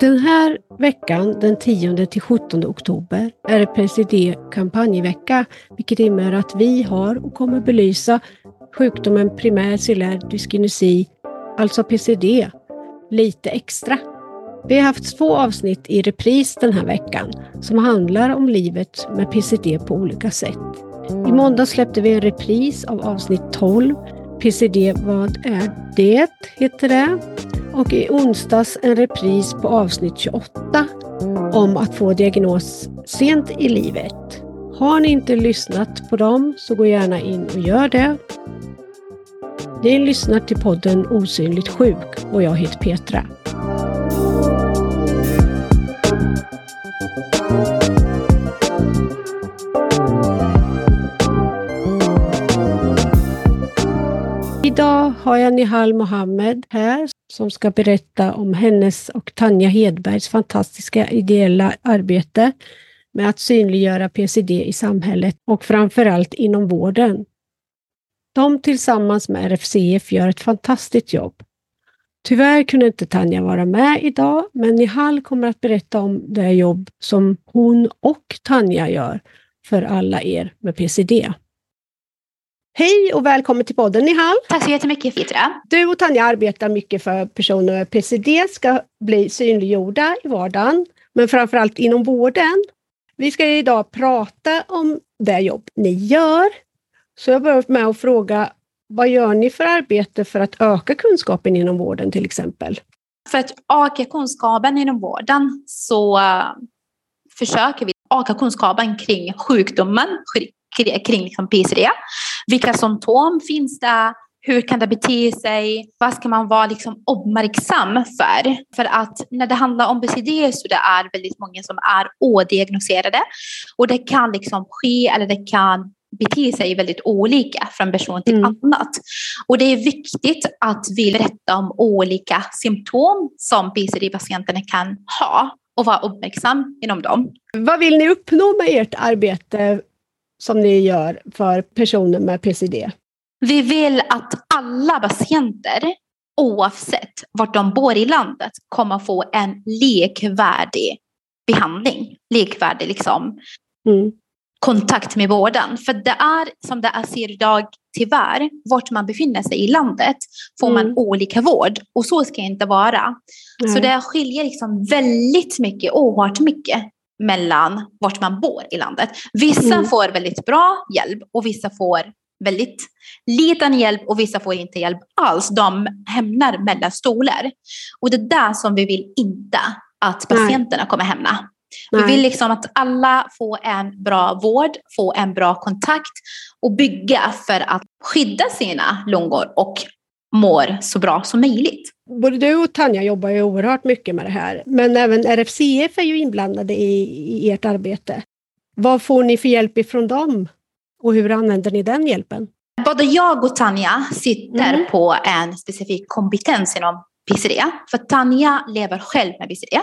Den här veckan, den 10 till 17 oktober, är det PCD kampanjvecka, vilket innebär att vi har och kommer belysa sjukdomen primär cellulär dyskinesi, alltså PCD, lite extra. Vi har haft två avsnitt i repris den här veckan som handlar om livet med PCD på olika sätt. I måndag släppte vi en repris av avsnitt 12. PCD, vad är det? heter det. Och i onsdags en repris på avsnitt 28 om att få diagnos sent i livet. Har ni inte lyssnat på dem så gå gärna in och gör det. Ni lyssnar till podden Osynligt sjuk och jag heter Petra. Idag har jag Nihal Mohammed här som ska berätta om hennes och Tanja Hedbergs fantastiska ideella arbete med att synliggöra PCD i samhället och framförallt inom vården. De tillsammans med RFCF gör ett fantastiskt jobb. Tyvärr kunde inte Tanja vara med idag, men Nihal kommer att berätta om det jobb som hon och Tanja gör för alla er med PCD. Hej och välkommen till podden Nihal. Tack så jättemycket Fitra. Du och Tanja arbetar mycket för att personer med PCD ska bli synliggjorda i vardagen, men framförallt inom vården. Vi ska idag prata om det jobb ni gör. Så jag börjar med att fråga, vad gör ni för arbete för att öka kunskapen inom vården till exempel? För att öka kunskapen inom vården så uh, försöker vi öka kunskapen kring sjukdomen, kring liksom PCD. Vilka symptom finns det? Hur kan det bete sig? Vad ska man vara liksom uppmärksam för? För att när det handlar om PCD så det är väldigt många som är odiagnoserade och det kan liksom ske eller det kan bete sig väldigt olika från person till mm. annat. Och det är viktigt att vi berättar om olika symptom som PCD-patienterna kan ha och vara uppmärksam inom dem. Vad vill ni uppnå med ert arbete som ni gör för personer med PCD? Vi vill att alla patienter, oavsett vart de bor i landet, kommer få en likvärdig behandling. Likvärdig liksom, mm. kontakt med vården. För det är som det är ser idag, tyvärr, vart man befinner sig i landet får mm. man olika vård. Och så ska det inte vara. Mm. Så det skiljer liksom väldigt mycket, oerhört mycket mellan vart man bor i landet. Vissa mm. får väldigt bra hjälp och vissa får väldigt liten hjälp och vissa får inte hjälp alls. De hamnar mellan stolar. Och det är där som vi vill inte att patienterna Nej. kommer hamna. Vi vill liksom att alla får en bra vård, får en bra kontakt och bygga för att skydda sina lungor och mår så bra som möjligt. Både du och Tanja jobbar ju oerhört mycket med det här, men även RFCF är ju inblandade i, i ert arbete. Vad får ni för hjälp ifrån dem och hur använder ni den hjälpen? Både jag och Tanja sitter mm. på en specifik kompetens inom PCD. För Tanja lever själv med PCD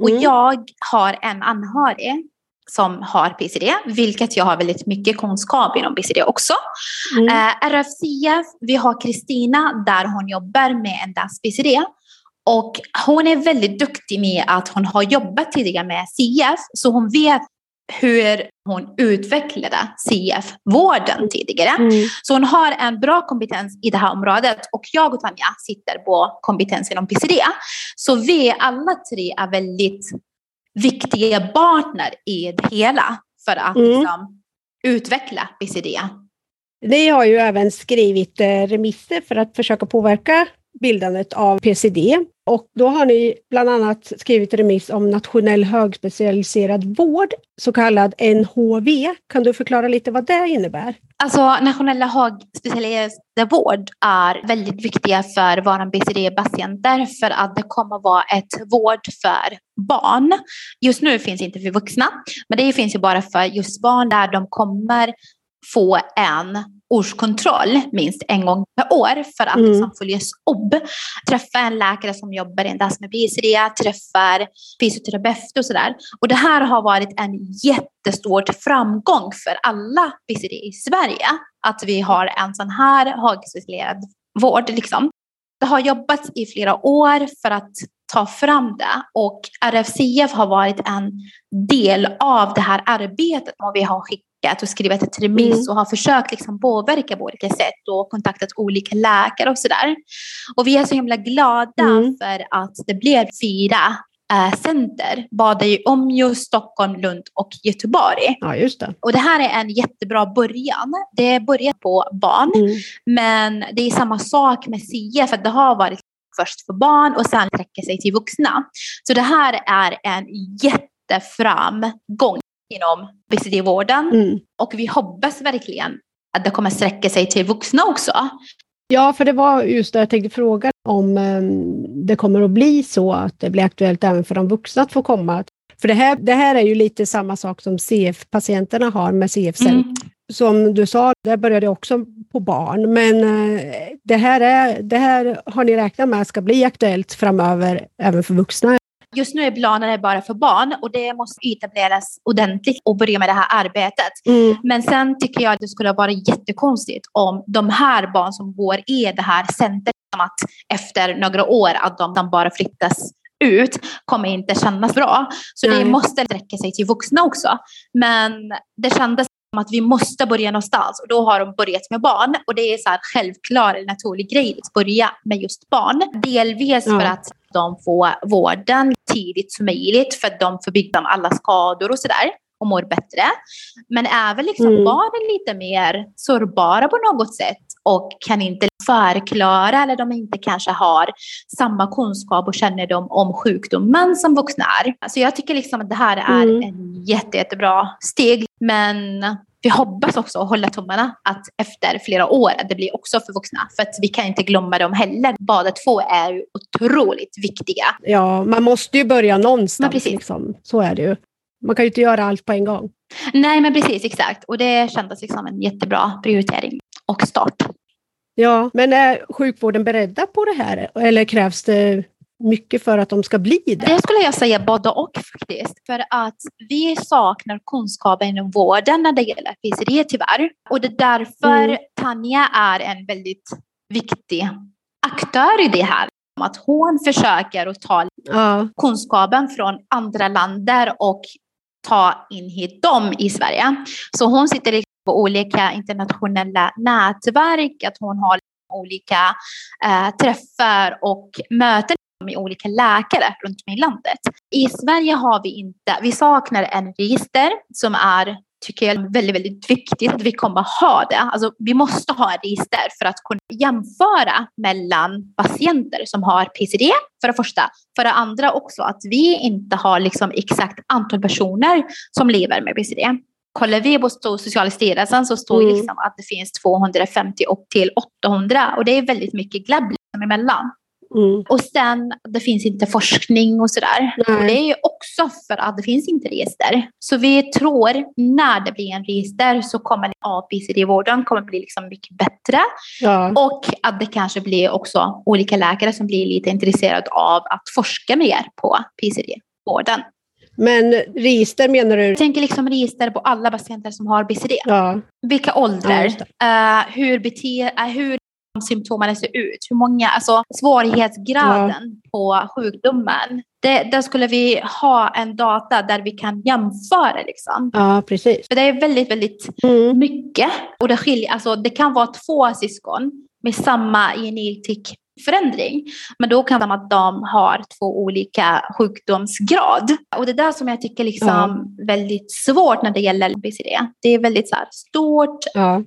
och mm. jag har en anhörig som har PCD, vilket jag har väldigt mycket kunskap inom PCD också. Mm. Eh, RFCF, vi har Kristina där hon jobbar med endast PCD. Och hon är väldigt duktig med att hon har jobbat tidigare med CF, så hon vet hur hon utvecklade CF-vården mm. tidigare. Mm. Så hon har en bra kompetens i det här området och jag och Tanja sitter på kompetens inom PCD. Så vi alla tre är väldigt viktiga partner i det hela för att mm. liksom, utveckla BCD. Ni har ju även skrivit eh, remisser för att försöka påverka bildandet av PCD. Och då har ni bland annat skrivit remiss om nationell högspecialiserad vård, så kallad NHV. Kan du förklara lite vad det innebär? Alltså nationella högspecialiserad vård är väldigt viktiga för våra BCD-patienter för att det kommer vara ett vård för barn. Just nu finns det inte för vuxna, men det finns ju bara för just barn där de kommer få en årskontroll minst en gång per år för att mm. liksom följas upp. Träffa en läkare som jobbar endast med BCD, träffar fysioterapeut och sådär. Och det här har varit en jättestor framgång för alla BCD i Sverige. Att vi har en sån här högspecialiserad vård. Liksom. Det har jobbats i flera år för att ta fram det och RFCF har varit en del av det här arbetet och vi har skickat och skrivit ett remiss mm. och har försökt liksom påverka på olika sätt och kontaktat olika läkare och sådär. Och vi är så himla glada mm. för att det blev fyra äh, center, både i Umeå, Stockholm, Lund och Göteborg. Ja, just det. Och det här är en jättebra början. Det börjar på barn, mm. men det är samma sak med CIE, för det har varit först för barn och sen sträcker sig till vuxna. Så det här är en jätteframgång inom BCD-vården mm. och vi hoppas verkligen att det kommer sträcka sig till vuxna också. Ja, för det var just det jag tänkte fråga om um, det kommer att bli så att det blir aktuellt även för de vuxna att få komma. För det här, det här är ju lite samma sak som CF-patienterna har med CF mm. Som du sa, det började också på barn, men uh, det, här är, det här har ni räknat med ska bli aktuellt framöver även för vuxna? Just nu är planen bara för barn och det måste etableras ordentligt och börja med det här arbetet. Mm. Men sen tycker jag att det skulle vara jättekonstigt om de här barn som går i det här centret, att efter några år att de, bara flyttas ut kommer inte kännas bra. Så mm. det måste sträcka sig till vuxna också. Men det kändes som att vi måste börja någonstans och då har de börjat med barn och det är så här självklar naturlig grej att börja med just barn. Delvis mm. för att de får vården tidigt som möjligt för att de får bygga alla skador och sådär och mår bättre. Men även liksom mm. barnen lite mer sårbara på något sätt och kan inte förklara eller de inte kanske har samma kunskap och kännedom om sjukdomen som vuxna är. Alltså jag tycker liksom att det här är mm. en jätte, jättebra steg. Men vi hoppas också och hålla tummarna att efter flera år att det blir också för vuxna. För att vi kan inte glömma dem heller. Båda två är ju otroligt viktiga. Ja, man måste ju börja någonstans. Liksom. Så är det ju. Man kan ju inte göra allt på en gång. Nej, men precis exakt. Och det kändes liksom en jättebra prioritering och start. Ja, men är sjukvården beredda på det här eller krävs det mycket för att de ska bli det? Det skulle jag säga både och faktiskt. För att vi saknar kunskapen inom vården när det gäller PCD tyvärr. Och det är därför mm. Tanja är en väldigt viktig aktör i det här. Att hon försöker att ta ja. kunskapen från andra länder och ta in hit dem i Sverige. Så hon sitter på olika internationella nätverk, att hon har olika eh, träffar och möten med olika läkare runt om i landet. I Sverige har vi inte, vi saknar en register som är tycker jag är väldigt, väldigt viktigt att vi kommer ha det. Alltså, vi måste ha ett register för att kunna jämföra mellan patienter som har PCD, för det första. För det andra också att vi inte har liksom exakt antal personer som lever med PCD. Kollar vi på Socialstyrelsen så står mm. liksom att det finns 250 upp till 800 och det är väldigt mycket glabb liksom emellan. Mm. Och sen, det finns inte forskning och sådär. Och det är ju också för att det finns inte register. Så vi tror när det blir en register så kommer APCD-vården kommer bli liksom mycket bättre. Ja. Och att det kanske blir också olika läkare som blir lite intresserade av att forska mer på PCD-vården. Men register menar du? Jag tänker liksom register på alla patienter som har BCD. Ja. Vilka åldrar, ja, uh, hur, bete, uh, hur symptomen ser ut, hur många, alltså svårighetsgraden ja. på sjukdomen. Det, där skulle vi ha en data där vi kan jämföra. Liksom. Ja, precis. För det är väldigt, väldigt mm. mycket. Och det, skiljer, alltså, det kan vara två syskon med samma genetik förändring. Men då kan det vara att de har två olika sjukdomsgrad. Och det är där som jag tycker liksom ja. väldigt svårt när det gäller BCD. Det är väldigt så här, stort. Ja.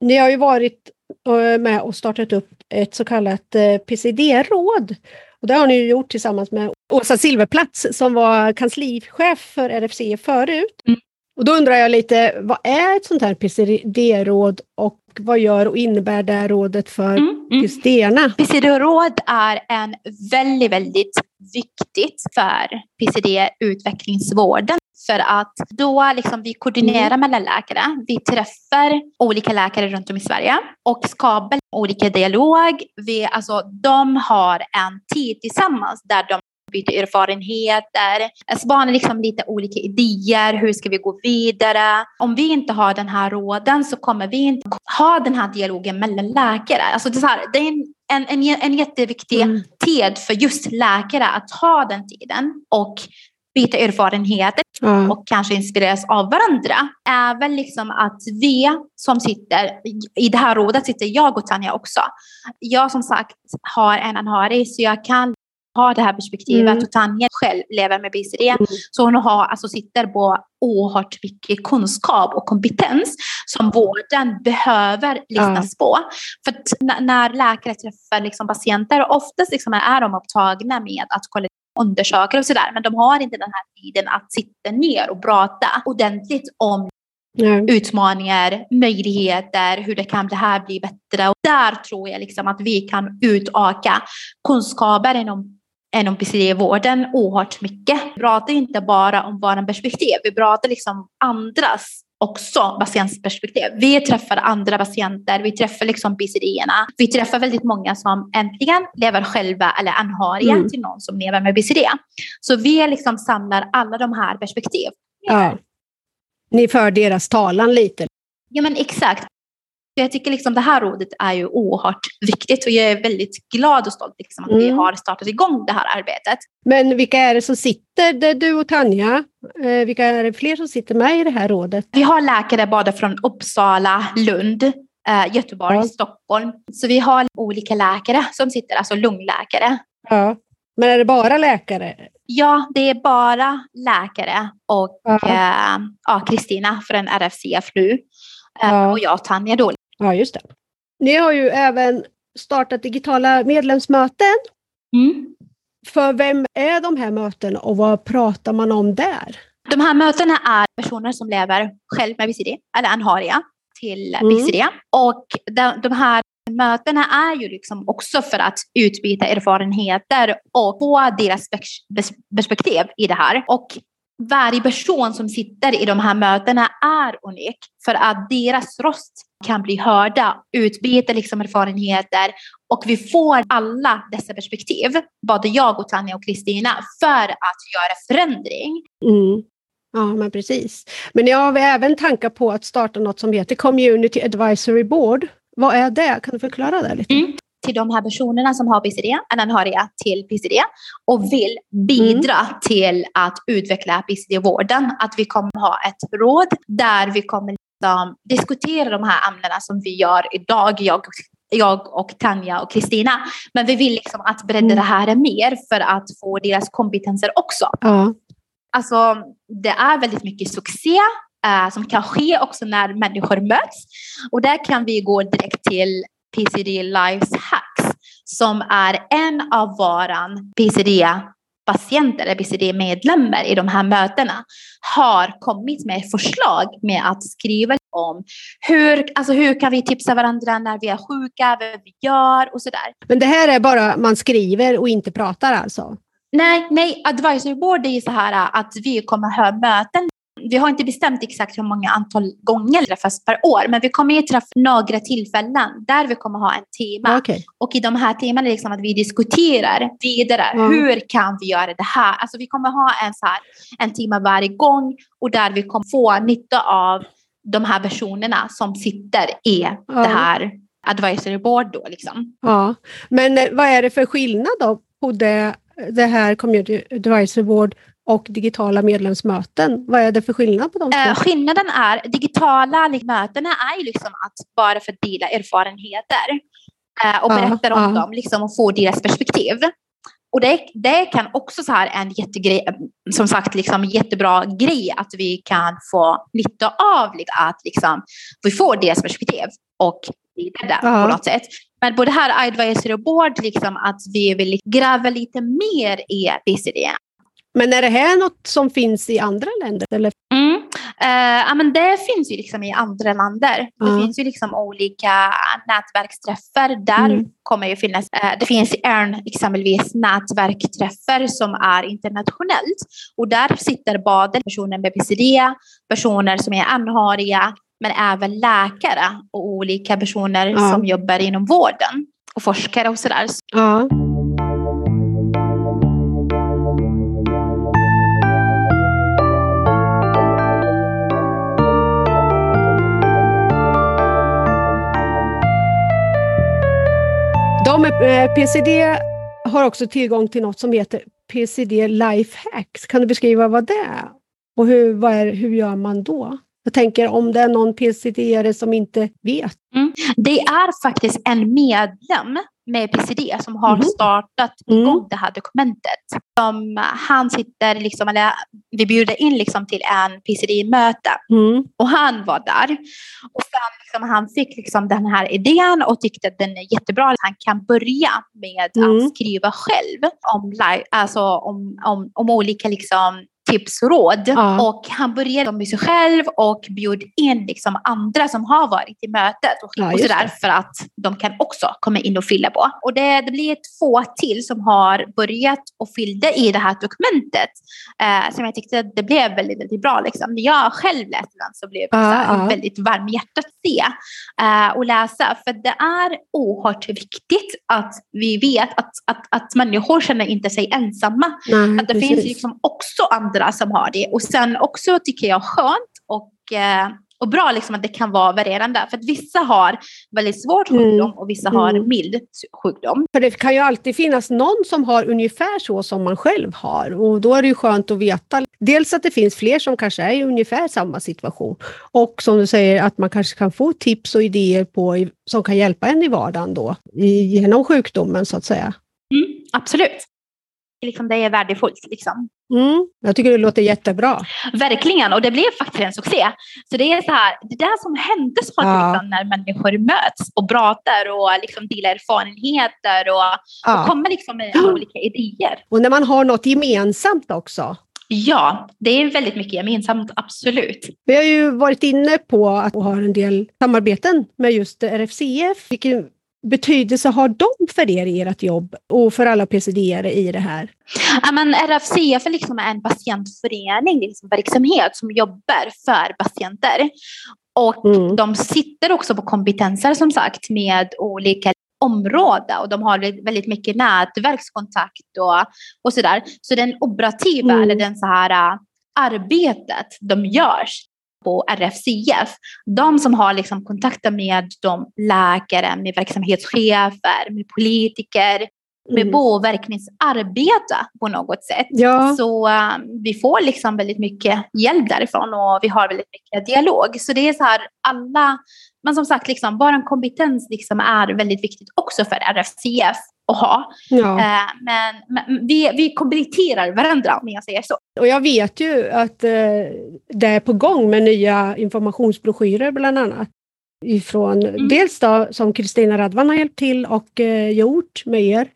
Ni har ju varit Eh, med och startat upp ett så kallat eh, PCD-råd. Och det har ni gjort tillsammans med Åsa Silverplats som var kanslichef för RFC förut. Mm. Och då undrar jag lite, vad är ett sånt här PCD-råd och vad gör och innebär det rådet för mm, mm. PCD-erna? PCD-råd är en väldigt, väldigt viktigt för PCD-utvecklingsvården. För att då liksom vi koordinerar mm. mellan läkare. Vi träffar olika läkare runt om i Sverige och skapar olika dialog. Vi, alltså, de har en tid tillsammans där de byter erfarenheter, spanar liksom lite olika idéer, hur ska vi gå vidare? Om vi inte har den här råden så kommer vi inte ha den här dialogen mellan läkare. Alltså det, är här, det är en en, en, en jätteviktig Mm. tid för just läkare att ha den tiden och byta erfarenheter Ja. och kanske inspireras av varandra. Även liksom att vi som sitter, i det här rådet sitter jag och Tanja också. Jag som sagt har en anhörig så jag kan ha det här perspektivet Mm. och Tanja själv lever med BCD. Mm. Så hon har, alltså, sitter på oerhört mycket kunskap och kompetens som vården behöver lyssnas på. För när läkare träffar liksom patienter, oftast liksom är de upptagna med att kolla undersöka och sådär, men de har inte den här tiden att sitta ner och prata ordentligt om Ja. utmaningar, möjligheter, hur det kan det här bli bättre. Och där tror jag liksom att vi kan utöka kunskaper inom inom PCD-vården oerhört mycket. Vi pratar inte bara om våra perspektiv, vi pratar liksom andras också patientperspektiv. Vi träffar andra patienter, vi träffar liksom BCD-erna. Vi träffar väldigt många som äntligen lever själva eller anhöriga Mm. till någon som lever med BCD. Så vi liksom samlar alla de här perspektiv. Ja. Ni för deras talan lite. Ja men exakt. Jag tycker liksom det här rådet är ju oerhört viktigt och jag är väldigt glad och stolt liksom att vi Mm. har startat igång det här arbetet. Men vilka är det som sitter? Det du och Tanja. Eh, vilka är det fler som sitter med i det här rådet? Vi har läkare både från Uppsala, Lund, eh, Göteborg, Ja. Stockholm. Så vi har olika läkare som sitter, alltså lungläkare. Ja. Men är det bara läkare? Ja, det är bara läkare och Ja. eh, ja, Kristina från RFCF nu. Eh, Ja. Och jag Tanja då. Ja, just det. Ni har ju även startat digitala medlemsmöten. Mm. För vem är de här mötena och vad pratar man om där? De här mötena är personer som lever själv med BCD eller anhöriga till Mm. BCD. Och de, de här mötena är ju liksom också för att utbyta erfarenheter och få deras pers- pers- perspektiv i det här. Och varje person som sitter i de här mötena är unik för att deras röst kan bli hörda, utbyta liksom erfarenheter och vi får alla dessa perspektiv, både jag och Tanja och Kristina, för att göra förändring. Mm. Ja, men precis. Men ni har även tankar på att starta något som heter Community Advisory Board. Vad är det? Kan du förklara det lite? Mm. Till de här personerna som har PCD, eller anhöriga till PCD och vill bidra till att utveckla PCD-vården. Att vi kommer ha ett råd där vi kommer liksom diskutera de här ämnena som vi gör idag, jag, jag och Tanja och Kristina. Men vi vill liksom att bredda Mm. det här mer för att få deras kompetenser också. Ja. Alltså, det är väldigt mycket succé eh, som kan ske också när människor möts. Och där kan vi gå direkt till PCD Lives Hacks som är en av våran PCD-patienter eller PCD-medlemmar i de här mötena har kommit med förslag med att skriva om hur, alltså hur kan vi tipsa varandra när vi är sjuka, vad vi gör och sådär. Men det här är bara man skriver och inte pratar alltså? Nej, nej, advisory board är ju så här att vi kommer ha möten. Vi har inte bestämt exakt hur många antal gånger vi träffas per år, men vi kommer ju träffa några tillfällen där vi kommer ha en tema. Okej. Och i de här temana är liksom att vi diskuterar vidare. Ja. Hur kan vi göra det här? Alltså vi kommer ha en, så här, en timme varje gång och där vi kommer få nytta av de här personerna som sitter i Ja. det här advisory board då liksom. Ja. Men eh, vad är det för skillnad då på det, det här Community Advisory Board och digitala medlemsmöten? Vad är det för skillnad på de två? Eh, skillnaden är, digitala mötena är ju liksom att bara fördela erfarenheter eh, och berätta om ja. dem liksom, och få deras perspektiv. Och det, det kan också så här en jättegrej, som sagt liksom jättebra grej att vi kan få nytta av att liksom, vi får deras perspektiv och vidare Ja. på något sätt. Men på det här advisory board, liksom, att vi vill gräva lite mer i BCD. Men är det här något som finns i andra länder? Eller? Mm. Eh, ja, men det finns ju liksom i andra länder. Det finns ju liksom olika nätverksträffar. Där Mm. kommer ju finnas, eh, det finns i ERN exempelvis nätverksträffar som är internationellt. Och där sitter både personer med PCD, personer som är anhöriga, men även läkare och olika personer Ja. som jobbar inom vården och forskare och sådär. Ja. De men eh, PCD har också tillgång till något som heter PCD lifehacks, Kan du beskriva vad det är? Och hur, vad är, hur gör man då? Jag tänker om det är någon PCD-are som inte vet. Mm. Det är faktiskt en medlem med PCD som har mm. startat mm. igång det här dokumentet. Som han sitter, liksom, eller vi bjuder in liksom till en PCD-möte mm. och han var där. Och sen liksom, han fick liksom den här idén och tyckte att den är jättebra. Han kan börja med att mm. skriva själv om, alltså, om, om, om olika liksom, tips och råd. Ja. Och han började med sig själv och bjöd in liksom andra som har varit i mötet och, ja, och sådär för att de kan också komma in och fylla på. Och det, det blir två till som har börjat och fyllde i det här dokumentet eh, som jag tyckte det blev väldigt, väldigt bra. Liksom. När jag själv läste den så blev det ja, väldigt varm hjärtat att se eh, och läsa. För det är oerhört viktigt att vi vet att, att, att människor känner inte sig ensamma. Nej, att det precis. finns liksom också andra andra som har det. Och sen också tycker jag skönt och, eh, och bra liksom att det kan vara varierande. För att vissa har väldigt svårt mm. sjukdom och vissa har mm. mild sjukdom. För det kan ju alltid finnas någon som har ungefär så som man själv har och då är det ju skönt att veta dels att det finns fler som kanske är i ungefär samma situation och som du säger att man kanske kan få tips och idéer på som kan hjälpa en i vardagen då genom sjukdomen så att säga. Mm, absolut liksom, det är värdefullt. Liksom. Mm, jag tycker det låter jättebra. Verkligen, och det blev faktiskt en succé. Så det är så här, det där som hände så ja. liksom, när människor möts och pratar och liksom delar erfarenheter och, ja. och kommer liksom med olika idéer. Och när man har något gemensamt också. Ja, det är väldigt mycket gemensamt, absolut. Vi har ju varit inne på att ha en del samarbeten med just RFCF. Vilken betydelse har de för er i ert jobb och för alla pcd i det här? Ja, men RFCF är liksom en patientförening, liksom verksamhet som jobbar för patienter. Och mm. de sitter också på kompetenser som sagt med olika områden och de har väldigt mycket nätverkskontakt och, och sådär. Så den operativa mm. eller den så här äh, arbetet de görs på RFCF, de som har liksom kontakter med de läkare, med verksamhetschefer, med politiker, med mm. påverkningsarbete på något sätt. Ja. Så um, vi får liksom väldigt mycket hjälp därifrån och vi har väldigt mycket dialog. Så det är så här alla, men som sagt, liksom, vår kompetens liksom är väldigt viktigt också för RFCF att ha. Ja. Eh, men, men, vi, vi kompletterar varandra om jag säger så. Och jag vet ju att eh, det är på gång med nya informationsbroschyrer bland annat. Ifrån, mm. Dels då, som Kristina Radvan har hjälpt till och eh, gjort med er,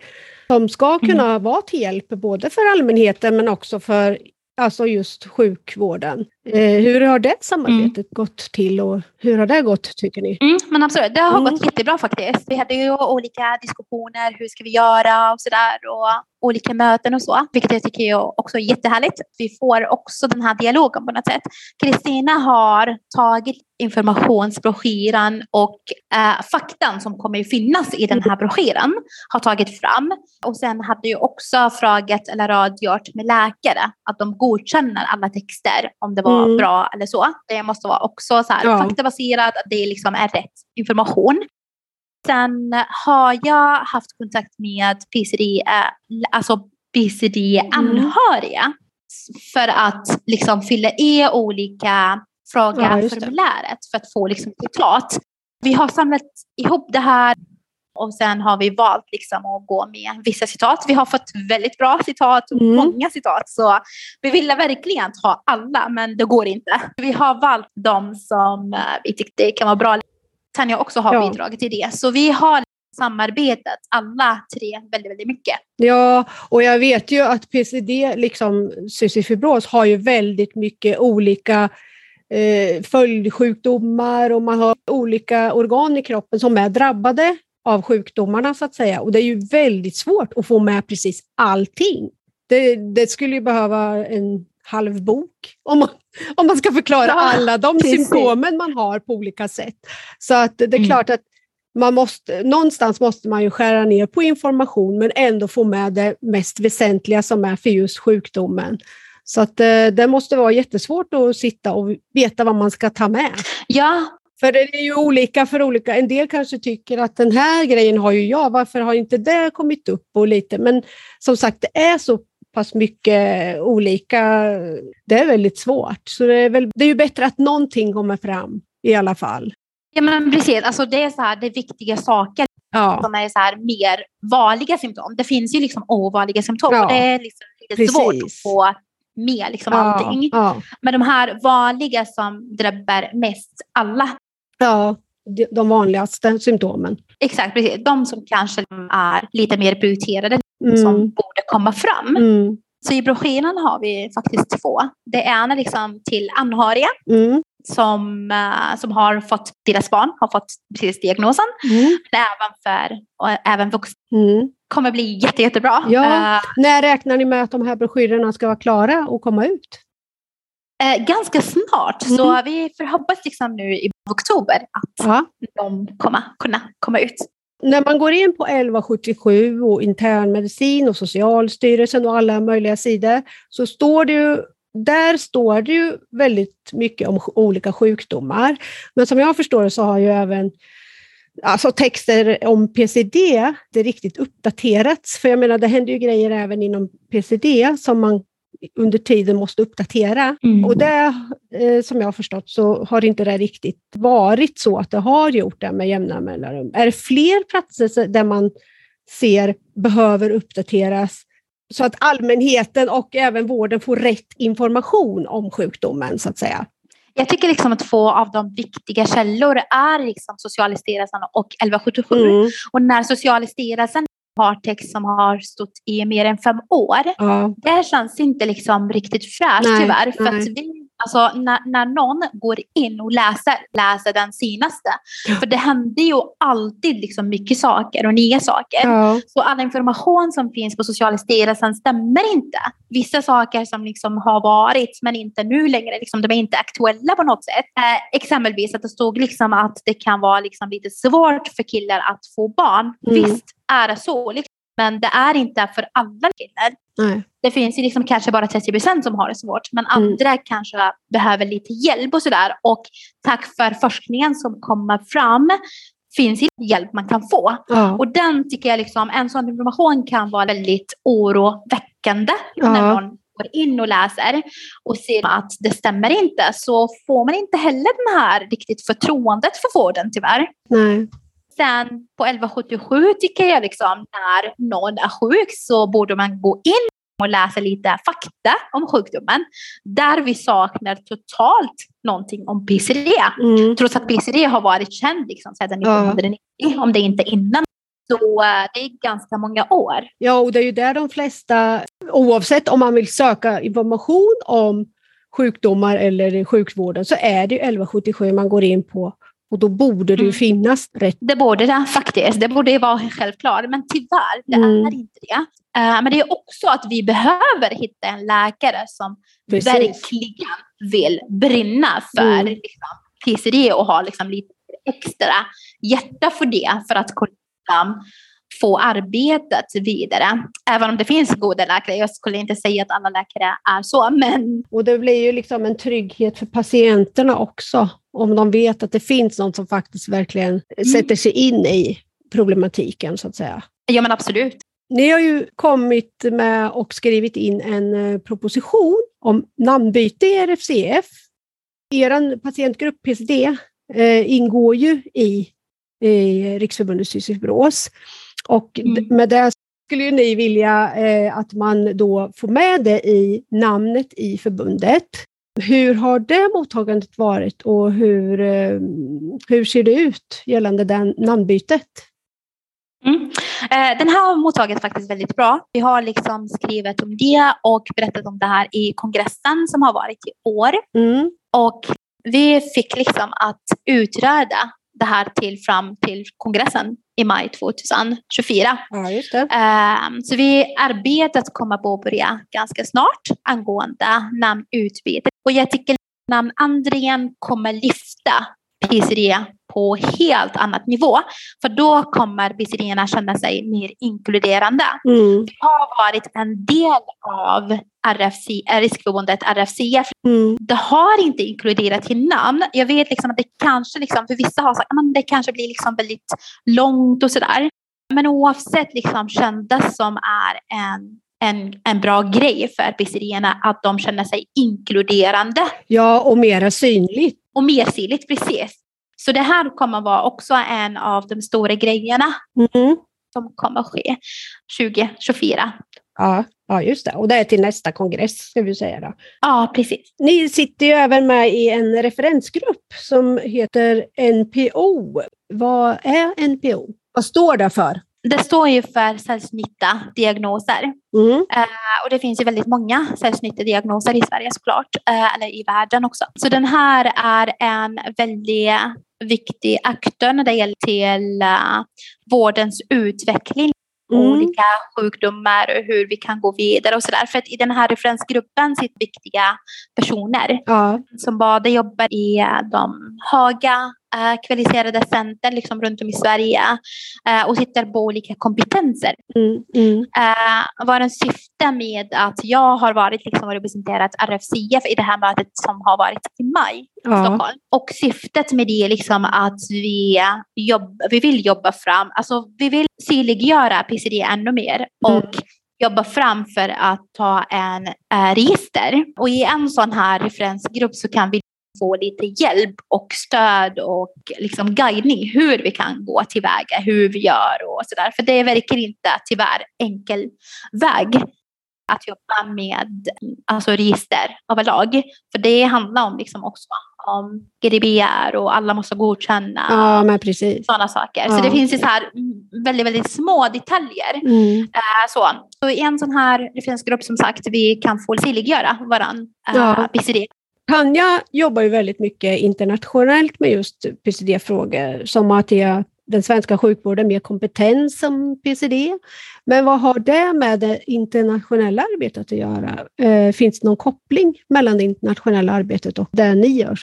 som ska kunna mm. vara till hjälp både för allmänheten men också för alltså just sjukvården. Eh, hur har det samarbetet mm. gått till och hur har det gått tycker ni? Mm, men absolut, det har mm. gått jättebra faktiskt. Vi hade ju olika diskussioner, hur ska vi göra och sådär olika möten och så, vilket jag tycker är också jättehärligt. Vi får också den här dialogen på något sätt. Kristina har tagit informationsbroschyren och eh, faktan som kommer att finnas i den här broschyren har tagit fram. Och sen hade ju också frågat eller rådgjort med läkare att de godkänner alla texter om det var mm. bra eller så. Det måste vara också så här, ja. faktabaserat, att det liksom är rätt information. Sen har jag haft kontakt med PCD, eh, alltså PCD-anhöriga mm. för att liksom fylla i olika frågor ja, formuläret för att få liksom klart. Vi har samlat ihop det här och sen har vi valt liksom att gå med vissa citat. Vi har fått väldigt bra citat och mm. många citat. Så vi ville verkligen ha alla, men det går inte. Vi har valt de som eh, vi tyckte kan vara bra Tanja också har ja. bidragit till det. Så vi har samarbetat alla tre väldigt, väldigt mycket. Ja, och jag vet ju att PCD, liksom cystisk fibros, har ju väldigt mycket olika eh, följdsjukdomar och man har olika organ i kroppen som är drabbade av sjukdomarna så att säga. Och det är ju väldigt svårt att få med precis allting. Det, det skulle ju behöva en halv bok om man, om man ska förklara ja, alla de precis. symptomen man har på olika sätt. Så att det är mm. klart att man måste, någonstans måste man ju skära ner på information men ändå få med det mest väsentliga som är för just sjukdomen. Så att eh, det måste vara jättesvårt att sitta och veta vad man ska ta med. Ja, För det är ju olika för olika. En del kanske tycker att den här grejen har ju jag, varför har inte det kommit upp? och lite. Men som sagt, det är så pass mycket olika. Det är väldigt svårt. Så det är, väl, det är ju bättre att någonting kommer fram i alla fall. Ja men precis, alltså det är så här, det är viktiga saker ja. som är så här mer vanliga symptom. Det finns ju liksom ovanliga symptom ja. och det är liksom lite svårt att få med liksom ja. allting. Ja. Men de här vanliga som drabbar mest alla. Ja, de vanligaste symptomen. Exakt, precis. De som kanske är lite mer prioriterade, mm. som borde komma fram. Mm. Så i broschyren har vi faktiskt två. Det ena liksom till anhöriga mm. som, uh, som har fått, deras barn har fått precis diagnosen. Mm. Men även för även vuxna. Mm. kommer bli jätte, jättebra. Ja. Uh, När räknar ni med att de här broschyrerna ska vara klara och komma ut? Uh, ganska snart. Så mm. vi förhoppas liksom nu i oktober att ja. de kommer kunna komma ut när man går in på 1177 och internmedicin och Socialstyrelsen och alla möjliga sidor så står det ju där står det ju väldigt mycket om olika sjukdomar. Men som jag förstår det så har ju även alltså texter om PCD det riktigt uppdaterats. För jag menar, det händer ju grejer även inom PCD som man under tiden måste uppdatera. Mm. Och det, eh, som jag har förstått, så har inte det riktigt varit så att det har gjort det med jämna mellanrum. Är det fler platser där man ser behöver uppdateras så att allmänheten och även vården får rätt information om sjukdomen, så att säga? Jag tycker liksom att två av de viktiga källor är liksom Socialstyrelsen och 1177. Mm. Och när Socialstyrelsen partex som har stått i mer än fem år. Ja. Det känns inte liksom riktigt fräscht tyvärr. För att vi, alltså, när, när någon går in och läser, läser den senaste. Ja. För det händer ju alltid liksom mycket saker och nya saker. Ja. Så all information som finns på Socialstyrelsen stämmer inte. Vissa saker som liksom har varit men inte nu längre, liksom, de är inte aktuella på något sätt. Eh, exempelvis att det stod liksom att det kan vara liksom lite svårt för killar att få barn. Mm. Visst, är det så. Liksom. Men det är inte för alla killar. Nej. Det finns ju liksom kanske bara 30 procent som har det svårt. Men mm. andra kanske behöver lite hjälp och sådär. Och tack för forskningen som kommer fram finns det hjälp man kan få. Ja. Och den tycker jag, liksom, en sån information kan vara väldigt oroväckande ja. när någon går in och läser och ser att det stämmer inte så får man inte heller det här riktigt förtroendet för vården tyvärr. Nej. Sen på 1177 tycker jag liksom när någon är sjuk så borde man gå in och läsa lite fakta om sjukdomen. Där vi saknar totalt någonting om PCD. Mm. Trots att PCD har varit känd liksom sedan 1990, ja. om det inte innan. Så eh, det är ganska många år. Ja, och det är ju där de flesta, oavsett om man vill söka information om sjukdomar eller sjukvården, så är det 1177 man går in på och då borde det ju mm. finnas rätt. Det borde det faktiskt. Det borde vara självklart. Men tyvärr, det mm. är inte det. Uh, men det är också att vi behöver hitta en läkare som Precis. verkligen vill brinna för mm. liksom, PCD och ha liksom, lite extra hjärta för det. För att kunna få arbetet vidare. Även om det finns goda läkare. Jag skulle inte säga att alla läkare är så. Men... Och det blir ju liksom en trygghet för patienterna också. Om de vet att det finns någon som faktiskt verkligen mm. sätter sig in i problematiken så att säga. Ja men absolut. Ni har ju kommit med och skrivit in en eh, proposition om namnbyte i RFCF. Er patientgrupp PCD eh, ingår ju i, i Riksförbundet Cystisk och mm. med det skulle ju ni vilja eh, att man då får med det i namnet i förbundet. Hur har det mottagandet varit och hur, eh, hur ser det ut gällande den namnbytet? Mm. Eh, den här har mottagits faktiskt väldigt bra. Vi har liksom skrivit om det och berättat om det här i kongressen som har varit i år. Mm. Och vi fick liksom att utreda det här till fram till kongressen i maj 2024. Ja. Um, så vi arbetet kommer att påbörja ganska snart angående namnutbyte. Och jag tycker namnändringen kommer lyfta PCD på helt annat nivå. För då kommer PCD känna sig mer inkluderande. Mm. Vi har varit en del av RFC, riskförbundet RFCF. Mm. Det har inte inkluderat i namn. Jag vet liksom att det kanske, liksom, för vissa har sagt att det kanske blir liksom väldigt långt och sådär. Men oavsett liksom kändes som är en en, en bra grej för pizzerierna att de känner sig inkluderande. Ja, och mera synligt. Och mer synligt, precis. Så det här kommer vara också en av de stora grejerna Mm. som kommer ske 2024. Ja, ja, just det. Och det är till nästa kongress, ska vi säga. Då. Ja, precis. Ni sitter ju även med i en referensgrupp som heter NPO. Vad är NPO? Vad står det för? Det står ju för sällsynta diagnoser. Mm. Uh, och det finns ju väldigt många sällsynta diagnoser i Sverige såklart, uh, eller i världen också. Så den här är en väldigt viktig aktör när det gäller till uh, vårdens utveckling. Mm. olika sjukdomar och hur vi kan gå vidare och sådär. För att i den här referensgruppen sitter viktiga personer ja. som både jobbar i de höga kvalificerade center liksom runt om i Sverige eh, och sitter på olika kompetenser. Mm, mm. Eh, var en syfte med att jag har varit liksom representerat RFCF i det här mötet som har varit i maj ja. i Stockholm. Och syftet med det är liksom att vi, jobb, vi vill jobba fram, alltså vi vill synliggöra PCD ännu mer och Mm. jobba fram för att ta en äh, register. Och i en sån här referensgrupp så kan vi få lite hjälp och stöd och liksom guidning hur vi kan gå tillväga, hur vi gör och sådär. För det verkar inte tyvärr enkel väg att jobba med alltså register överlag. För det handlar om liksom också om GDPR och alla måste godkänna Ja, men precis. sådana saker. Ja. Så det finns ju så här väldigt, väldigt små detaljer. Mm. Eh, så. så i en sån här referensgrupp som sagt, vi kan få synliggöra varann eh, Ja. Tanja jobbar ju väldigt mycket internationellt med just PCD-frågor, som att ge den svenska sjukvården mer kompetens som PCD. Men vad har det med det internationella arbetet att göra? Eh, finns det någon koppling mellan det internationella arbetet och det ni gör?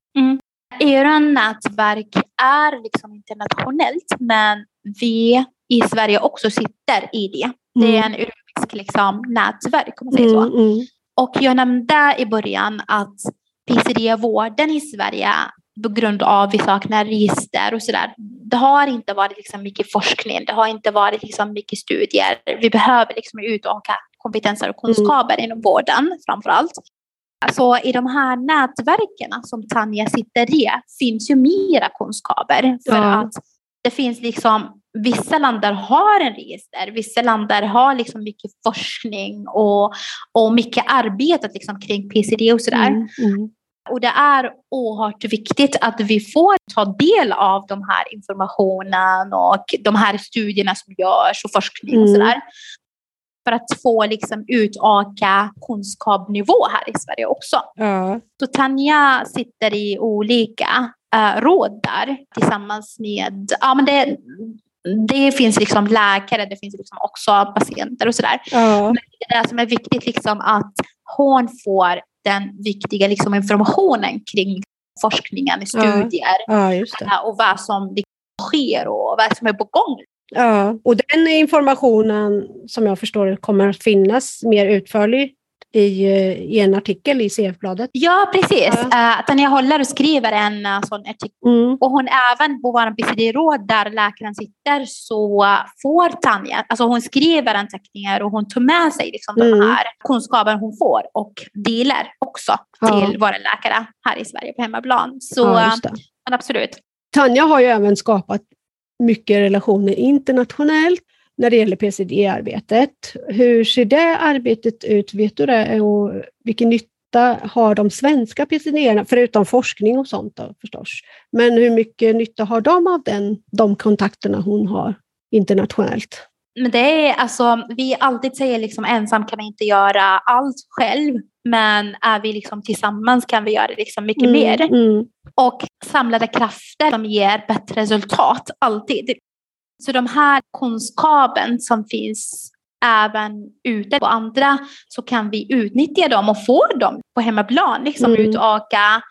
Era nätverk är liksom internationellt, men vi i Sverige också sitter i det. Det är en europeisk liksom, nätverk, om man säger så. Mm, mm. Och jag nämnde i början att PCD-vården i Sverige på grund av vi saknar register och sådär. Det har inte varit liksom mycket forskning, det har inte varit liksom mycket studier. Vi behöver liksom utöka kompetenser och kunskaper inom vården framför allt. Så i de här nätverken som Tanja sitter i finns ju mera kunskaper. För Ja. att det finns liksom, vissa länder har en register, vissa länder har liksom mycket forskning och, och mycket arbete liksom kring PCD och sådär. Mm, mm. Och det är oerhört viktigt att vi får ta del av de här informationen och de här studierna som görs och forskning och Mm. sådär. För att få liksom utöka kunskapsnivå här i Sverige också. Ja. Så Tanja sitter i olika uh, råd där tillsammans med, ja men det, det finns liksom läkare, det finns liksom också patienter och sådär. Ja. Det är det som är viktigt liksom att hon får den viktiga liksom informationen kring forskningen, studier ja, det. eh, och vad som liksom sker och vad som är på gång. Ja. Och den informationen, som jag förstår kommer att finnas mer utförligt i, eh, i en artikel i CF-bladet. Ja, precis. Ja. Uh, Tanja Håller skriver en uh, sån artikel Mm. Och hon även på vår BCD-råd där läkaren sitter så får Tanja, alltså hon skriver anteckningar och hon tar med sig liksom Mm. den här kunskapen hon får och delar också Ja. till våra läkare här i Sverige på hemmaplan. Så Ja, men absolut. Tanja har ju även skapat mycket relationer internationellt när det gäller PCD-arbetet. Hur ser det arbetet ut? Vet du det? Och vilken nytta har de svenska PCD-erna, förutom forskning och sånt då, förstås? Men hur mycket nytta har de av den, de kontakterna hon har internationellt? Men det är alltså, vi alltid säger liksom ensam kan vi inte göra allt själv. Men är vi liksom tillsammans kan vi göra liksom mycket mer. Mm, och samlade krafter som ger bättre resultat, alltid. Så de här kunskapen som finns även ute på andra så kan vi utnyttja dem och få dem på hemmaplan, liksom Mm. utöka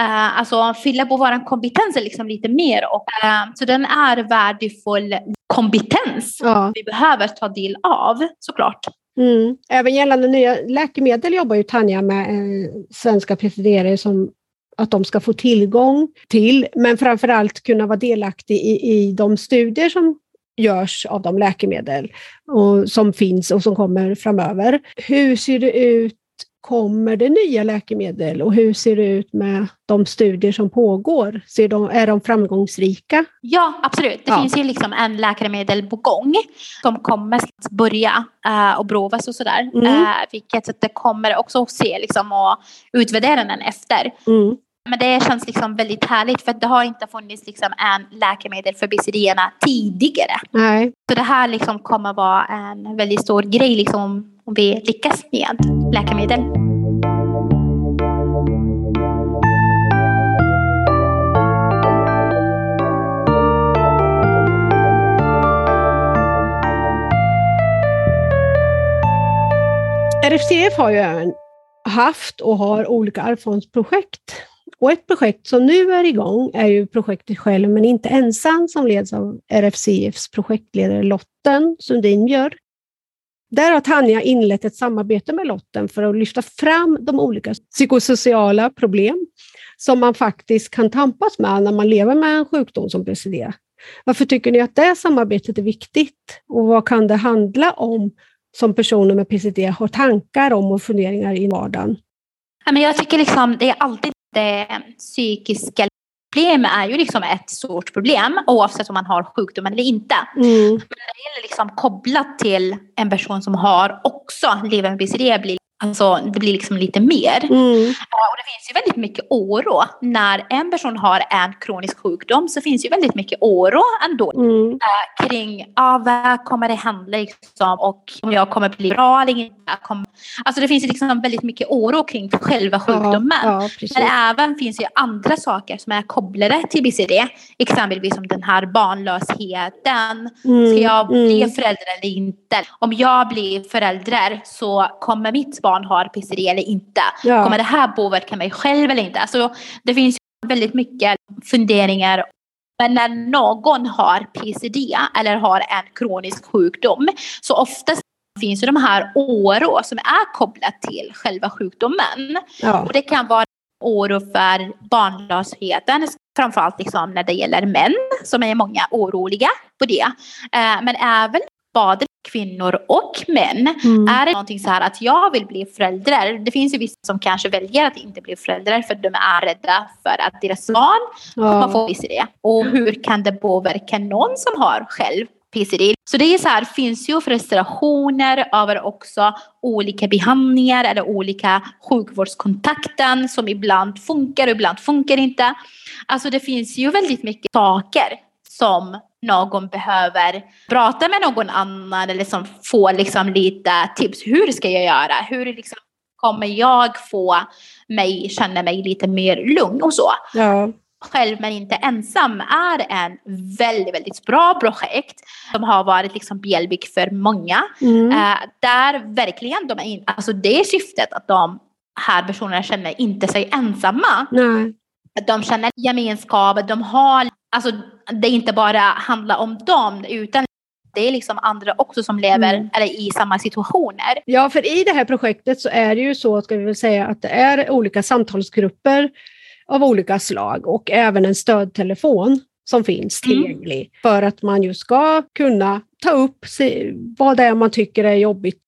Uh, alltså fylla på vår kompetens liksom lite mer. Och, uh, så den är värdefull kompetens ja. vi behöver ta del av såklart. Mm. Även gällande nya läkemedel jobbar ju Tanja med eh, svenska PCD som att de ska få tillgång till, men framförallt kunna vara delaktig i, i de studier som görs av de läkemedel och, som finns och som kommer framöver. Hur ser det ut kommer det nya läkemedel och hur ser det ut med de studier som pågår? Ser de, är de framgångsrika? Ja, absolut. Det ja. finns ju liksom en läkemedel på gång som kommer att börja uh, och provas och sådär. Mm. Uh, vilket det kommer också att se liksom, och utvärdera den efter. Mm. Men det känns liksom väldigt härligt för det har inte funnits liksom en läkemedel för BCD tidigare. Nej. Så det här liksom kommer vara en väldigt stor grej liksom och vi lyckas med läkemedel. RFCF har ju även haft och har olika arvsfondsprojekt. Och ett projekt som nu är igång är ju projektet Själv men inte ensam som leds av RFCFs projektledare Lotten Sundin Björk. Där har Tanja inlett ett samarbete med Lotten för att lyfta fram de olika psykosociala problem som man faktiskt kan tampas med när man lever med en sjukdom som PCD. Varför tycker ni att det samarbetet är viktigt och vad kan det handla om som personer med PCD har tankar om och funderingar i vardagen? Jag tycker liksom det är alltid det psykiska problem är ju liksom ett stort problem oavsett om man har sjukdomen eller inte. Mm. Men det gäller liksom kopplat till en person som har också lever med BCD blir Alltså det blir liksom lite mer. Mm. Och det finns ju väldigt mycket oro. När en person har en kronisk sjukdom så finns ju väldigt mycket oro ändå. Mm. Äh, kring ah, vad kommer det hända liksom, och om jag kommer bli bra eller inte. Alltså det finns ju liksom väldigt mycket oro kring själva sjukdomen. Ja, ja, Men även finns ju andra saker som är kopplade till BCD. Exempelvis som den här barnlösheten. Mm. Ska jag bli mm. förälder eller inte? Om jag blir förälder så kommer mitt barn barn har PCD eller inte. Ja. Kommer det här påverka mig själv eller inte? Alltså, det finns väldigt mycket funderingar men när någon har PCD eller har en kronisk sjukdom så oftast finns det de här oro som är kopplat till själva sjukdomen. Ja. Och det kan vara oro för barnlösheten, framförallt liksom när det gäller män som är många oroliga på det. Eh, men även både kvinnor och män. Mm. Är det någonting så här att jag vill bli förälder. Det finns ju vissa som kanske väljer att inte bli föräldrar för de är rädda för att deras barn kommer få PCD. Och hur kan det påverka någon som har själv PCD. Så det är så här, finns ju frustrationer över också olika behandlingar eller olika sjukvårdskontakten som ibland funkar och ibland funkar inte. Alltså det finns ju väldigt mycket saker som någon behöver prata med någon annan eller som får liksom lite tips. Hur ska jag göra? Hur liksom kommer jag få mig känna mig lite mer lugn och så. Ja. Själv men inte ensam är en väldigt, väldigt bra projekt som har varit liksom behjälplig för många. Mm. Uh, där verkligen de är in, alltså det är syftet att de här personerna känner inte sig ensamma. Nej. De känner gemenskap, de har alltså det inte bara handlar om dem utan det är liksom andra också som lever mm. eller i samma situationer. Ja, för i det här projektet så är det ju så, ska vi väl säga, att det är olika samtalsgrupper av olika slag och även en stödtelefon som finns mm. tillgänglig mm. för att man ju ska kunna ta upp vad det är man tycker är jobbigt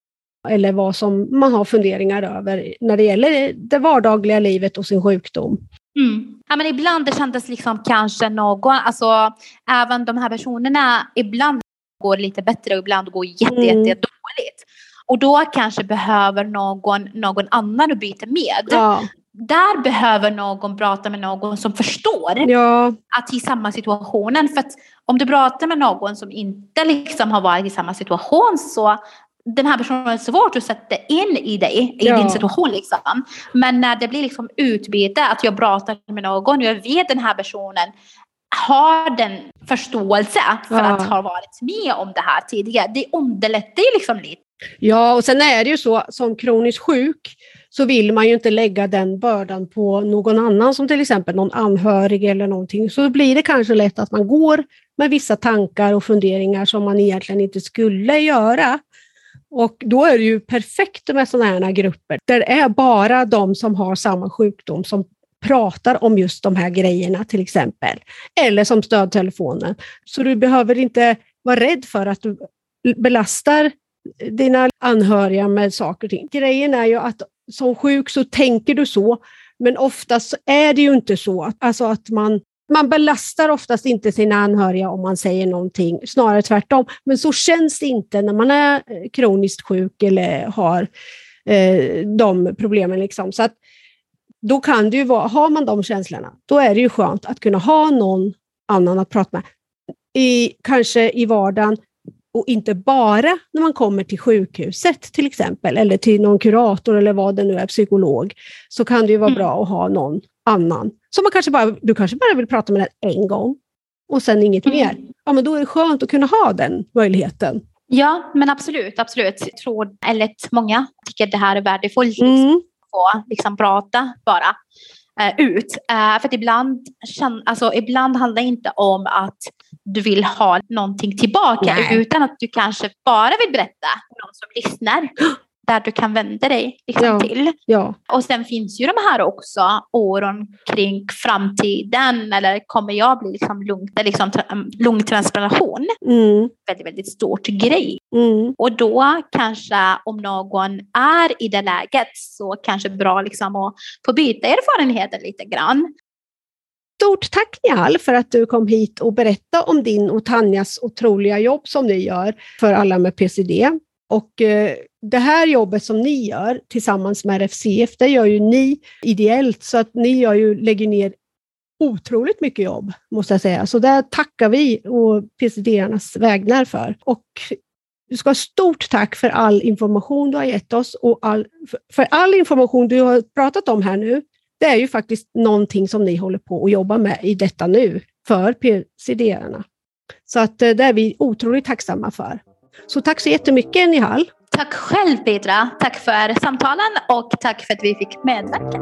eller vad som man har funderingar över när det gäller det vardagliga livet och sin sjukdom. Mm. Ja, men ibland det kändes liksom kanske någon, alltså även de här personerna, ibland går lite bättre och ibland går jätte, mm. jätte dåligt. Och då kanske behöver någon, någon annan att byta med. Ja. Där behöver någon prata med någon som förstår ja. att i samma situationen. För att om du pratar med någon som inte liksom har varit i samma situation så den här personen är svårt att sätta in i dig, i ja. din situation. Liksom. Men när det blir liksom utbyte, att jag pratar med någon och jag vet den här personen har den förståelse för ja. att ha varit med om det här tidigare. Det underlättar ju liksom lite. Ja, och sen är det ju så som kroniskt sjuk så vill man ju inte lägga den bördan på någon annan, som till exempel någon anhörig eller någonting. Så blir det kanske lätt att man går med vissa tankar och funderingar som man egentligen inte skulle göra. Och då är det ju perfekt med sådana här grupper, där det är bara de som har samma sjukdom som pratar om just de här grejerna till exempel. Eller som stödtelefonen. Så du behöver inte vara rädd för att du belastar dina anhöriga med saker och ting. Grejen är ju att som sjuk så tänker du så, men oftast är det ju inte så. Alltså att man, man belastar oftast inte sina anhöriga om man säger någonting, snarare tvärtom. Men så känns det inte när man är kroniskt sjuk eller har eh, de problemen. Liksom. Så att, då kan det ju vara, har man de känslorna, då är det ju skönt att kunna ha någon annan att prata med. I, kanske i vardagen, och inte bara när man kommer till sjukhuset till exempel, eller till någon kurator eller vad det nu är, psykolog, så kan det ju vara mm. bra att ha någon annan. Så man kanske bara, du kanske bara vill prata med den en gång och sen inget mm. mer. Ja, men då är det skönt att kunna ha den möjligheten. Ja, men absolut, absolut. Jag tror, eller många tycker det här är värdefullt. Liksom, mm. Få liksom, prata bara eh, ut. Eh, för att ibland, alltså, ibland handlar det inte om att du vill ha någonting tillbaka Nej. utan att du kanske bara vill berätta för någon som lyssnar där du kan vända dig liksom, ja. till. Ja. Och sen finns ju de här också åren kring framtiden eller kommer jag bli liksom lung, liksom, lungtransplantation? Mm. Väldigt, väldigt stort grej. Mm. Och då kanske om någon är i det läget så kanske bra liksom att få byta erfarenheter lite grann. Stort tack Nihal för att du kom hit och berättade om din och Tanjas otroliga jobb som ni gör för alla med PCD. Och eh, det här jobbet som ni gör tillsammans med RFCF, det gör ju ni ideellt, så att ni gör ju, lägger ner otroligt mycket jobb, måste jag säga. Så det tackar vi och PCD-arnas vägnar för. Och du ska ha stort tack för all information du har gett oss och all, för all information du har pratat om här nu det är ju faktiskt någonting som ni håller på att jobba med i detta nu för PCD-arna. Så att eh, det är vi otroligt tacksamma för. Så tack så jättemycket Nihal. Tack själv Petra. Tack för samtalen och tack för att vi fick medverka.